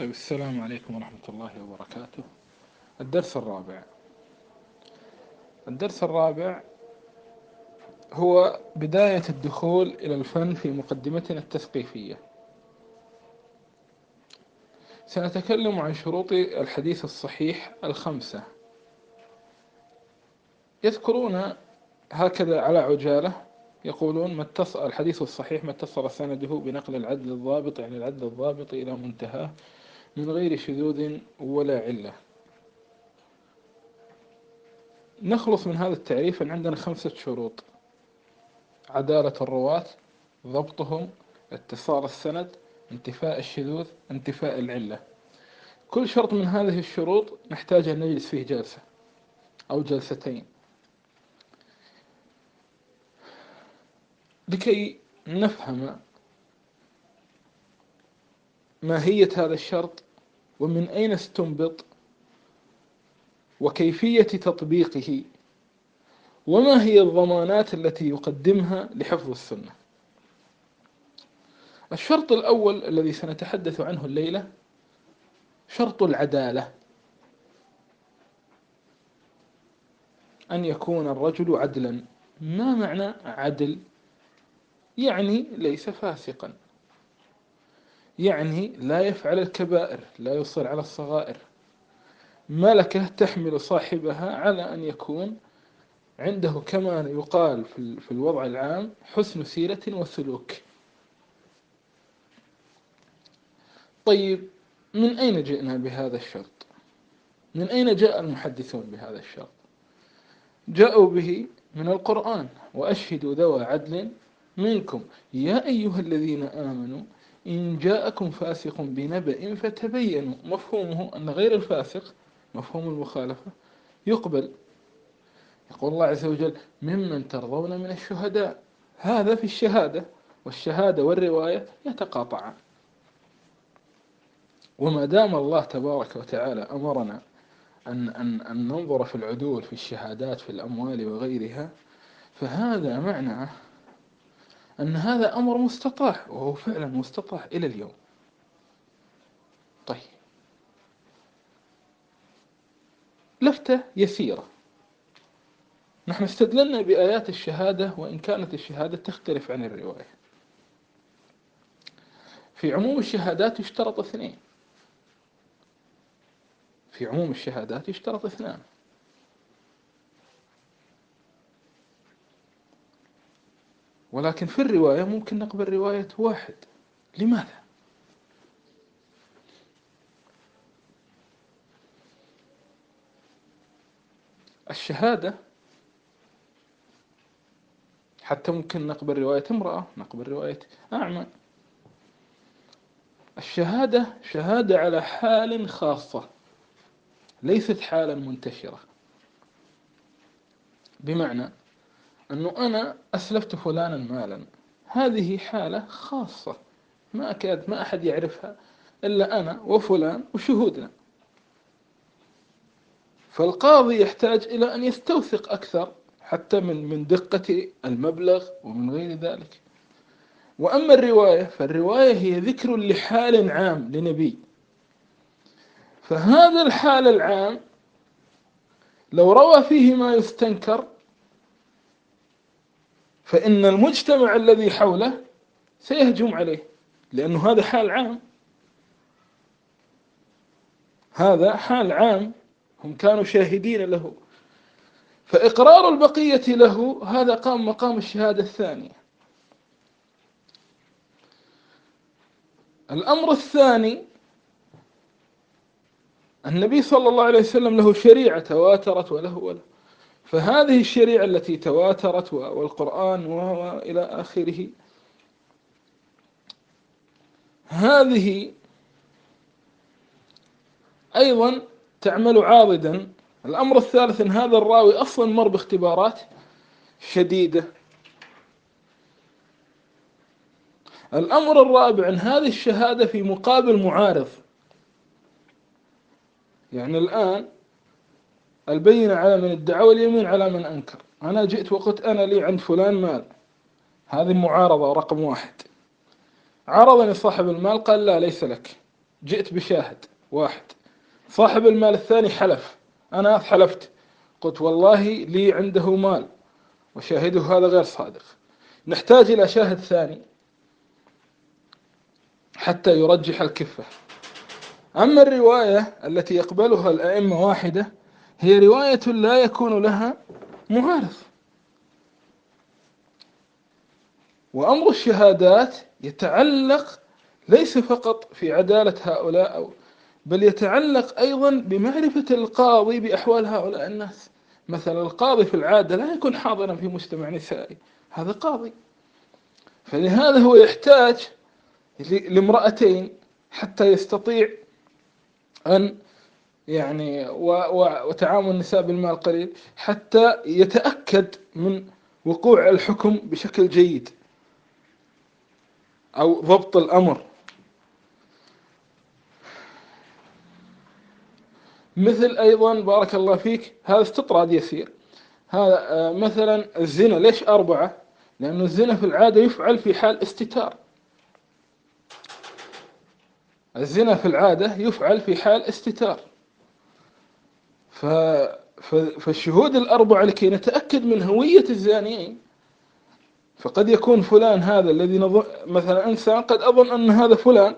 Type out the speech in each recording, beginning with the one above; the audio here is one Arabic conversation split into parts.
طيب السلام عليكم ورحمة الله وبركاته. الدرس الرابع. الدرس الرابع هو بداية الدخول إلى الفن في مقدمتنا التثقيفية. سنتكلم عن شروط الحديث الصحيح الخمسة. يذكرون هكذا على عجالة يقولون ما اتصل الحديث الصحيح ما اتصل سنده بنقل العدل الضابط يعني العدل الضابط إلى منتهاه من غير شذوذ ولا علة. نخلص من هذا التعريف. أن عندنا خمسة شروط. عدالة الرواة ضبطهم اتصال السند انتفاء الشذوذ انتفاء العلة. كل شرط من هذه الشروط نحتاج أن نجلس فيه جلسة أو جلستين. لكي نفهم ماهية هذا الشرط ومن أين استنبط وكيفية تطبيقه وما هي الضمانات التي يقدمها لحفظ السنة؟ الشرط الأول الذي سنتحدث عنه الليلة شرط العدالة. أن يكون الرجل عدلا. ما معنى عدل؟ يعني ليس فاسقا. يعني لا يفعل الكبائر لا يصر على الصغائر. ملكة تحمل صاحبها على أن يكون عنده كما يقال في الوضع العام حسن سيرة وسلوك. طيب من أين جئنا بهذا الشرط؟ من أين جاء المحدثون بهذا الشرط؟ جاءوا به من القرآن وأشهدوا ذوى عدل منكم. يا أيها الذين آمنوا إن جاءكم فاسق بنبأ فتبينوا. مفهومه أن غير الفاسق مفهوم المخالفة يقبل. يقول الله عز وجل ممن ترضون من الشهداء. هذا في الشهادة والشهادة والرواية يتقاطعان. وما دام الله تبارك وتعالى أمرنا أن, أن, أن ننظر في العدول في الشهادات في الأموال وغيرها فهذا معناه أن هذا أمر مستطاع وهو فعلا مستطاع إلى اليوم. طيب. لفتة يسيرة. نحن استدللنا بآيات الشهادة وإن كانت الشهادة تختلف عن الرواية. في عموم الشهادات يشترط اثنين. في عموم الشهادات يشترط اثنان. ولكن في الرواية ممكن نقبل رواية واحد. لماذا؟ الشهادة حتى ممكن نقبل رواية امرأة نقبل رواية أعمى. الشهادة شهادة على حال خاصة ليست حالا منتشرة. بمعنى أنه أنا أسلفت فلانا مالا. هذه حالة خاصة. ما أكاد ما أحد يعرفها إلا أنا وفلان وشهودنا. فالقاضي يحتاج إلى أن يستوثق أكثر حتى من من دقة المبلغ ومن غير ذلك. وأما الرواية فالرواية هي ذكر لحال عام لنبي. فهذا الحال العام لو روى فيه ما يستنكر فإن المجتمع الذي حوله سيهجم عليه لأنه هذا حال عام. هذا حال عام هم كانوا شاهدين له. فإقرار البقية له هذا قام مقام الشهادة الثانية. الأمر الثاني النبي صلى الله عليه وسلم له شريعة تواترت وله وله. فهذه الشريعة التي تواترت والقرآن وإلى آخره هذه أيضا تعمل عاضدا الأمر الثالث أن هذا الراوي أصلا مر باختبارات شديدة. الأمر الرابع أن هذه الشهادة في مقابل معارض. يعني الآن البينة على من ادعى واليمين على من أنكر. أنا جئت وقلت أنا لي عند فلان مال. هذه معارضة رقم واحد. عرضني صاحب المال قال لا ليس لك. جئت بشاهد واحد. صاحب المال الثاني حلف. أنا حلفت. قلت والله لي عنده مال وشاهده هذا غير صادق. نحتاج إلى شاهد ثاني حتى يرجح الكفة. أما الرواية التي يقبلها الأئمة واحدة هي رواية لا يكون لها معارض وأمر الشهادات يتعلق ليس فقط في عدالة هؤلاء أو بل يتعلق أيضا بمعرفة القاضي بأحوال هؤلاء الناس. مثلا القاضي في العادة لا يكون حاضرا في مجتمع نسائي. هذا قاضي. فلهذا هو يحتاج لامرأتين حتى يستطيع أن يعني وتعامل النساء بالمال قليل حتى يتأكد من وقوع الحكم بشكل جيد أو ضبط الأمر. مثل أيضا بارك الله فيك هذا استطراد يسير. هذا آه، مثلا الزنا ليش أربعة؟ لأن الزنا في العادة يفعل في حال استتار. الزنا في العادة يفعل في حال استتار. ف... فالشهود الأربعة لكي نتأكد من هوية الزانيين فقد يكون فلان هذا الذي نظ... مثلا إنسان قد أظن أن هذا فلان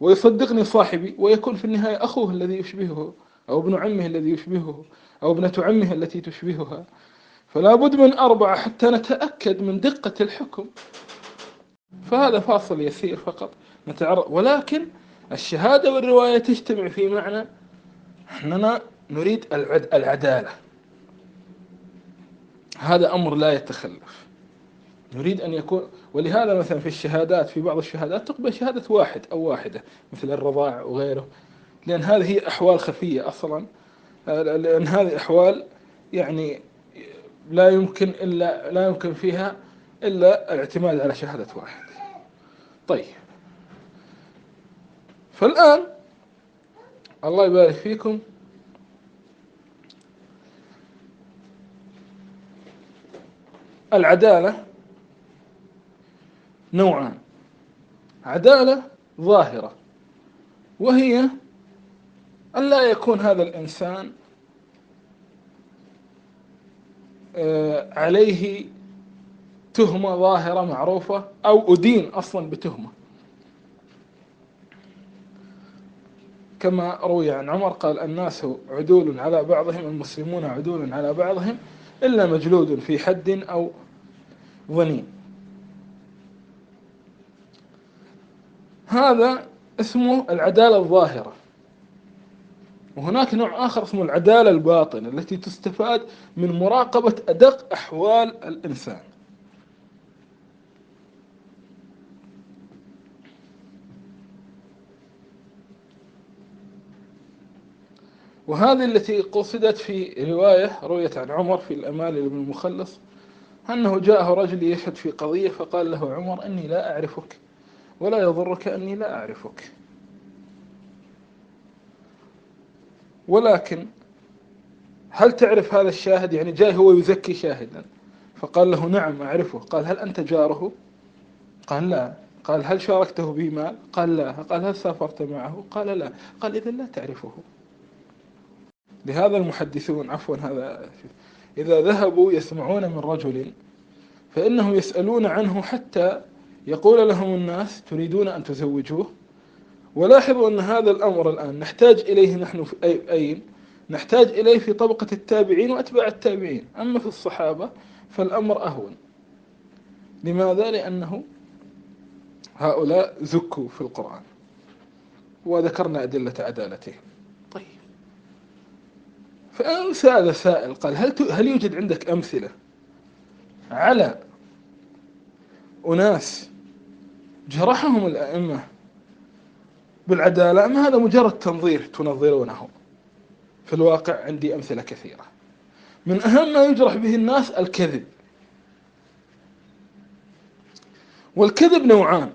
ويصدقني صاحبي ويكون في النهاية أخوه الذي يشبهه أو ابن عمه الذي يشبهه أو ابنة عمه التي تشبهها. فلا بد من أربعة حتى نتأكد من دقة الحكم. فهذا فاصل يسير فقط. نتعرض ولكن الشهادة والرواية تجتمع في معنى أننا نريد العدالة. هذا أمر لا يتخلف. نريد أن يكون ولهذا مثلا في الشهادات في بعض الشهادات تقبل شهادة واحد أو واحدة مثل الرضاع وغيره لأن هذه هي أحوال خفية أصلا. لأن هذه أحوال يعني لا يمكن إلا لا يمكن فيها إلا الاعتماد على شهادة واحد. طيب. فالآن الله يبارك فيكم. العدالة نوعان. عدالة ظاهرة وهي أن لا يكون هذا الإنسان آه، عليه تهمة ظاهرة معروفة أو أدين أصلا بتهمة. كما روي عن عمر قال الناس عدول على بعضهم المسلمون عدول على بعضهم إلا مجلود في حد أو ظنين هذا اسمه العدالة الظاهرة. وهناك نوع آخر اسمه العدالة الباطنة التي تستفاد من مراقبة أدق أحوال الإنسان. وهذه التي قصدت في رواية رويت عن عمر في الأمال بن المخلص. أنه جاءه رجل يشهد في قضية فقال له عمر أني لا أعرفك ولا يضرك أني لا أعرفك. ولكن هل تعرف هذا الشاهد؟ يعني جاي هو يزكي شاهدا. فقال له نعم أعرفه. قال هل أنت جاره؟ قال لا. قال هل شاركته بمال قال لا. قال هل سافرت معه؟ قال لا. قال إذا لا تعرفه. لهذا المحدثون عفوا هذا إذا ذهبوا يسمعون من رجل فإنهم يسألون عنه حتى يقول لهم الناس تريدون أن تزوجوه. ولاحظوا أن هذا الأمر الآن نحتاج إليه نحن في أي أين؟ نحتاج إليه في طبقة التابعين وأتباع التابعين. أما في الصحابة فالأمر أهون. لماذا؟ لأنه هؤلاء زكوا في القرآن وذكرنا أدلة عدالتهم طيب فأن سأل سائل قال هل هل يوجد عندك أمثلة على أناس جرحهم الأئمة بالعدالة؟ أم هذا مجرد تنظير تنظرونه؟ في الواقع عندي أمثلة كثيرة. من أهم ما يجرح به الناس الكذب. والكذب نوعان.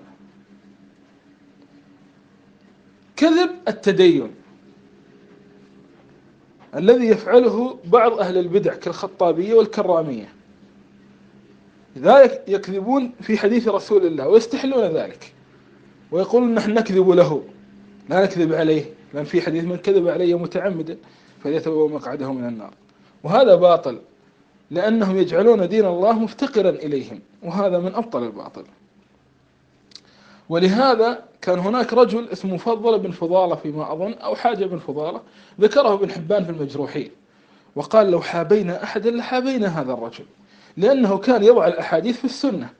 كذب التدين. الذي يفعله بعض أهل البدع كالخطابية والكرامية. لا يكذبون في حديث رسول الله ويستحلون ذلك. ويقولون نحن نكذب له. لا نكذب عليه. لأن في حديث من كذب علي متعمدا فليتبوأ مقعده من النار. وهذا باطل. لأنهم يجعلون دين الله مفتقرا إليهم. وهذا من أبطل الباطل. ولهذا كان هناك رجل اسمه فضل بن فضالة فيما أظن أو حاجة بن فضالة ذكره ابن حبان في المجروحين وقال لو حابينا أحدا لحابينا هذا الرجل لأنه كان يضع الأحاديث في السنة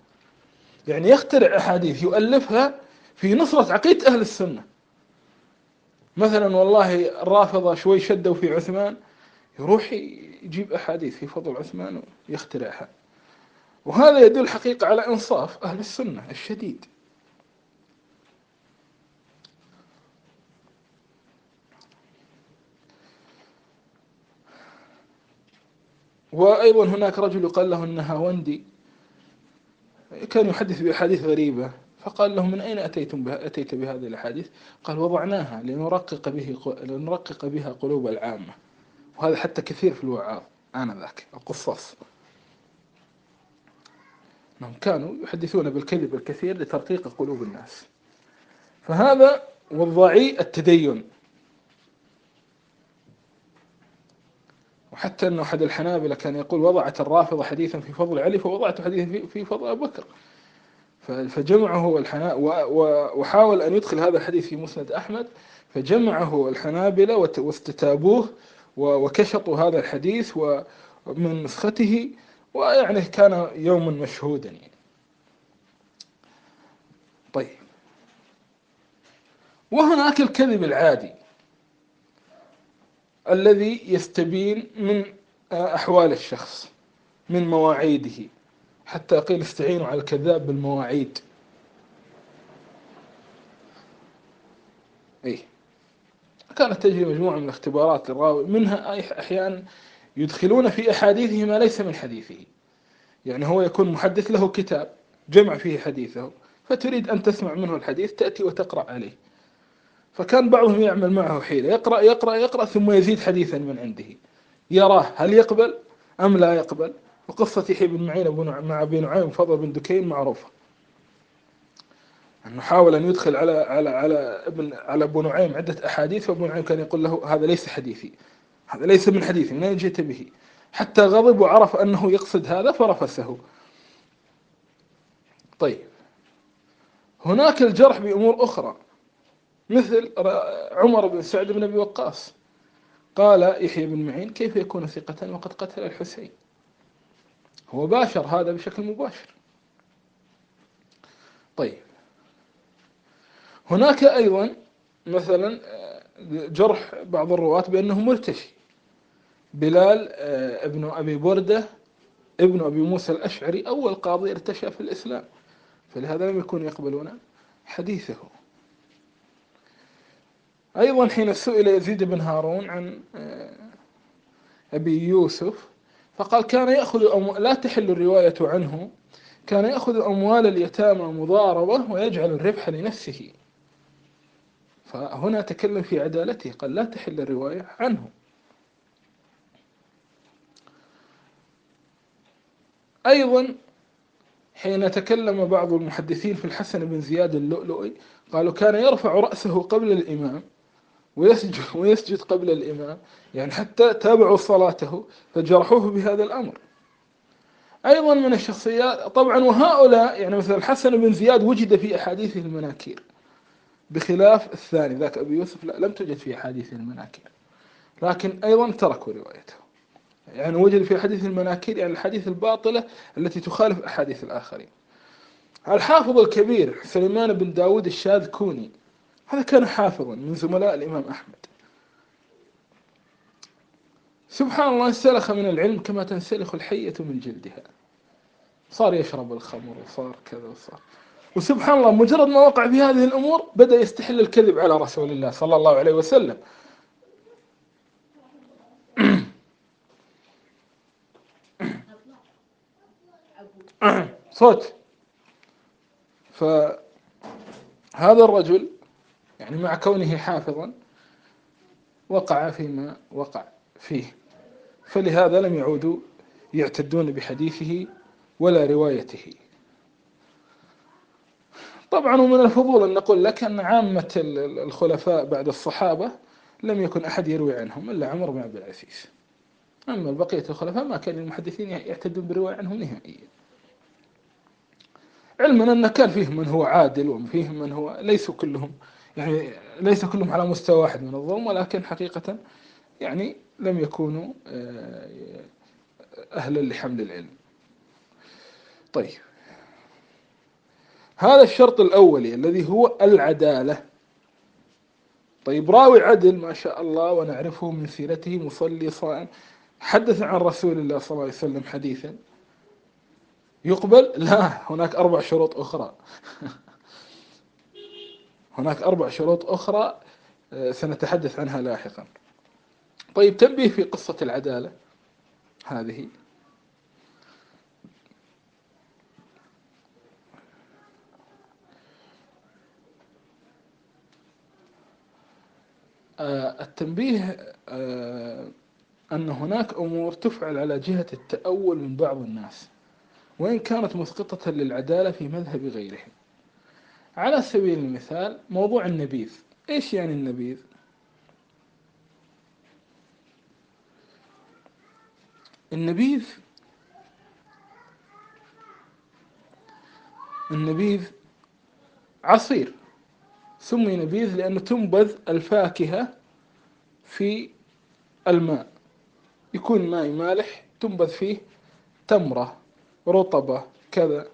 يعني يخترع أحاديث يؤلفها في نصرة عقيدة أهل السنة. مثلا والله الرافضة شوي شدوا في عثمان يروح يجيب أحاديث في فضل عثمان ويخترعها. وهذا يدل حقيقة على إنصاف أهل السنة الشديد. وأيضا هناك رجل يقال له النهاوندي كان يحدث بأحاديث غريبة. فقال له من أين أتيتم بها أتيت بهذه الأحاديث؟ قال وضعناها لنرقق به لنرقق بها قلوب العامة. وهذا حتى كثير في الوعاظ آنذاك القصاص. أنهم كانوا يحدثون بالكذب الكثير لترقيق قلوب الناس. فهذا وضعي التدين. وحتى أنه أحد الحنابلة كان يقول وضعت الرافضة حديثا في فضل علي فوضعت حديثا في فضل أبو بكر. فجمعه الحنا وحاول أن يدخل هذا الحديث في مسند أحمد فجمعه الحنابلة واستتابوه وكشطوا هذا الحديث ومن نسخته ويعني كان يوما مشهودا يعني. طيب. وهناك الكذب العادي. الذي يستبين من أحوال الشخص من مواعيده. حتى قيل استعينوا على الكذاب بالمواعيد. اي كانت تجري مجموعة من الاختبارات للراوي منها أحيانا يدخلون في أحاديثه ما ليس من حديثه. يعني هو يكون محدث له كتاب جمع فيه حديثه فتريد أن تسمع منه الحديث تأتي وتقرأ عليه. فكان بعضهم يعمل معه حيلة. يقرأ يقرأ يقرأ ثم يزيد حديثا من عنده. يراه هل يقبل أم لا يقبل. وقصة يحيى بن معين مع أبي نعيم وفضل بن دكين معروفة. أنه حاول أن يدخل على على على ابن على أبو نعيم عدة أحاديث وأبو نعيم كان يقول له هذا ليس حديثي. هذا ليس من حديثي من أين جئت به؟ حتى غضب وعرف أنه يقصد هذا فرفسه. طيب. هناك الجرح بأمور أخرى. مثل عمر بن سعد بن أبي وقاص. قال يحيى بن معين كيف يكون ثقة وقد قتل الحسين؟ هو باشر هذا بشكل مباشر. طيب. هناك أيضا مثلا جرح بعض الرواة بأنه مرتشي. بلال آه، ابن أبي بردة ابن أبي موسى الأشعري أول قاضي ارتشى في الإسلام. فلهذا لم يكونوا يقبلون حديثه. أيضا حين سئل يزيد بن هارون عن آه، أبي يوسف فقال كان يأخذ. لا تحل الرواية عنه كان يأخذ أموال اليتامى مضاربة ويجعل الربح لنفسه فهنا تكلم في عدالته قال لا تحل الرواية عنه أيضا حين تكلم بعض المحدثين في الحسن بن زياد اللؤلؤي قالوا كان يرفع رأسه قبل الإمام ويسجد, ويسجد قبل الإمام يعني حتى تابعوا صلاته فجرحوه بهذا الأمر. أيضا من الشخصيات طبعا وهؤلاء يعني مثل الحسن بن زياد وجد في أحاديثه المناكير. بخلاف الثاني ذاك أبي يوسف لا لم توجد في أحاديثه المناكير. لكن أيضا تركوا روايته. يعني وجد في أحاديث المناكير يعني الحديث الباطلة التي تخالف أحاديث الآخرين. الحافظ الكبير سليمان بن داود الشاذ كوني هذا كان حافظا من زملاء الإمام أحمد. سبحان الله انسلخ من العلم كما تنسلخ الحية من جلدها. صار يشرب الخمر وصار كذا وصار. وسبحان الله مجرد ما وقع في هذه الأمور بدأ يستحل الكذب على رسول الله صلى الله عليه وسلم. صوت. فهذا الرجل يعني مع كونه حافظا وقع فيما وقع فيه. فلهذا لم يعودوا يعتدون بحديثه ولا روايته. طبعا ومن الفضول أن نقول لك أن عامة الخلفاء بعد الصحابة لم يكن أحد يروي عنهم إلا عمر بن عبد العزيز. أما بقية الخلفاء ما كان المحدثين يعتدون بالرواية عنهم نهائيا. علما أن كان فيهم من هو عادل وفيهم من هو ليسوا كلهم يعني ليس كلهم على مستوى واحد من الظلم ولكن حقيقة يعني لم يكونوا آه، أهلا لحمل العلم. طيب. هذا الشرط الأولي الذي هو العدالة. طيب راوي عدل ما شاء الله ونعرفه من سيرته مصلي صائم حدث عن رسول الله صلى الله عليه وسلم حديثا يقبل لا هناك أربع شروط أخرى. هناك أربع شروط أخرى آه، سنتحدث عنها لاحقا. طيب تنبيه في قصة العدالة. هذه. آه، التنبيه آه، أن هناك أمور تفعل على جهة التأول من بعض الناس وإن كانت مسقطة للعدالة في مذهب غيرهم. على سبيل المثال موضوع النبيذ. إيش يعني النبيذ؟ النبيذ النبيذ عصير. سمي نبيذ لأنه تنبذ الفاكهة في الماء. يكون ماء مالح تنبذ فيه تمرة رطبة كذا.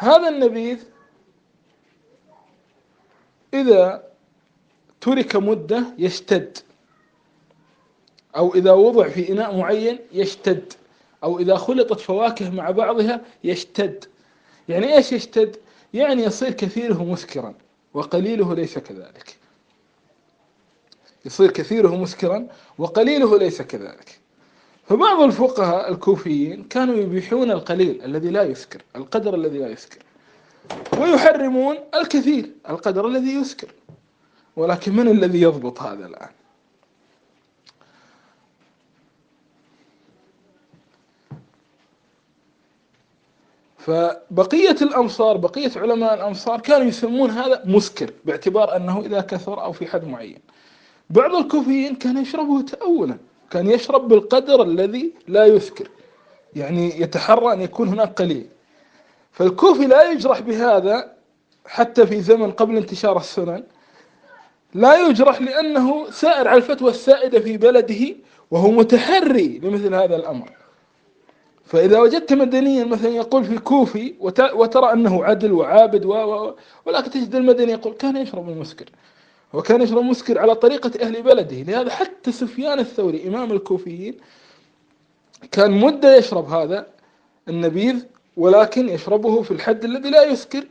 هذا النبيذ إذا ترك مدة يشتد. أو إذا وضع في إناء معين يشتد. أو إذا خلطت فواكه مع بعضها يشتد. يعني إيش يشتد؟ يعني يصير كثيره مسكرا وقليله ليس كذلك. يصير كثيره مسكرا وقليله ليس كذلك. فبعض الفقهاء الكوفيين كانوا يبيحون القليل الذي لا يسكر القدر الذي لا يسكر. ويحرمون الكثير القدر الذي يسكر. ولكن من الذي يضبط هذا الآن؟ فبقية الأمصار بقية علماء الأمصار كانوا يسمون هذا مسكر باعتبار أنه إذا كثر أو في حد معين. بعض الكوفيين كان يشربه تأولا. كان يشرب بالقدر الذي لا يسكر يعني يتحرى أن يكون هناك قليل فالكوفي لا يجرح بهذا حتى في زمن قبل انتشار السنن لا يجرح لأنه سائر على الفتوى السائدة في بلده وهو متحري لمثل هذا الأمر فإذا وجدت مدنيا مثلا يقول في كوفي وترى أنه عدل وعابد. و... ولكن تجد المدني يقول كان يشرب المسكر وكان يشرب مسكر على طريقة أهل بلده. لهذا حتى سفيان الثوري إمام الكوفيين كان مدة يشرب هذا النبيذ ولكن يشربه في الحد الذي لا يسكر.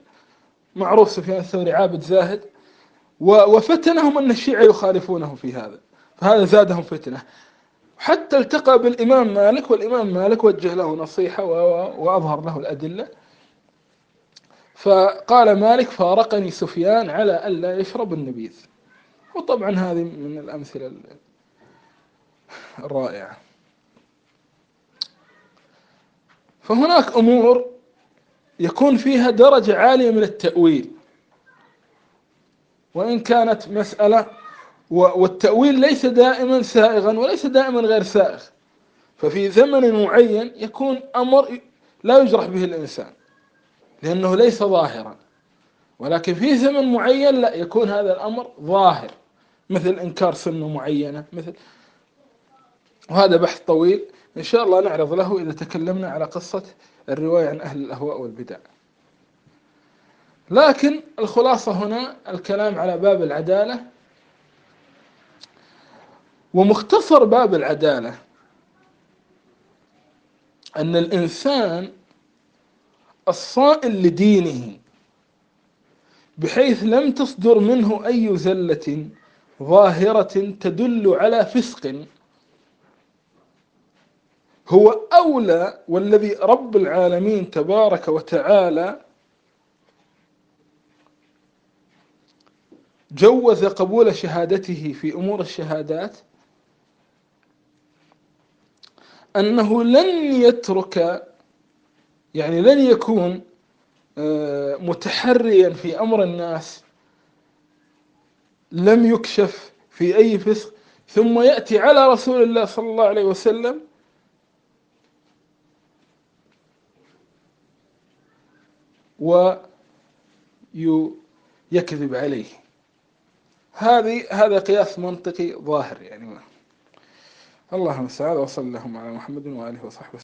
معروف سفيان الثوري عابد زاهد. وفتنهم أن الشيعة يخالفونه في هذا. فهذا زادهم فتنة. حتى التقى بالإمام مالك والإمام مالك وجه له نصيحة وأظهر له الأدلة. فقال مالك فارقني سفيان على ألا يشرب النبيذ. وطبعا هذه من الأمثلة الرائعة. فهناك أمور يكون فيها درجة عالية من التأويل. وإن كانت مسألة والتأويل ليس دائما سائغا وليس دائما غير سائغ. ففي زمن معين يكون أمر لا يجرح به الإنسان لأنه ليس ظاهرا. ولكن في زمن معين لا يكون هذا الأمر ظاهر. مثل إنكار سنة معينة مثل وهذا بحث طويل. إن شاء الله نعرض له إذا تكلمنا على قصة الرواية عن أهل الأهواء والبدع. لكن الخلاصة هنا الكلام على باب العدالة. ومختصر باب العدالة أن الإنسان الصائل لدينه بحيث لم تصدر منه أي زلة ظاهرة تدل على فسق. هو أولى والذي رب العالمين تبارك وتعالى جوز قبول شهادته في أمور الشهادات أنه لن يترك يعني لن يكون آه، متحريا في أمر الناس لم يكشف في أي فسق ثم يأتي على رسول الله صلى الله عليه وسلم. ويكذب عليه. هذه هذا قياس منطقي ظاهر يعني. الله المستعان وصلى اللهم على محمد وآله وصحبه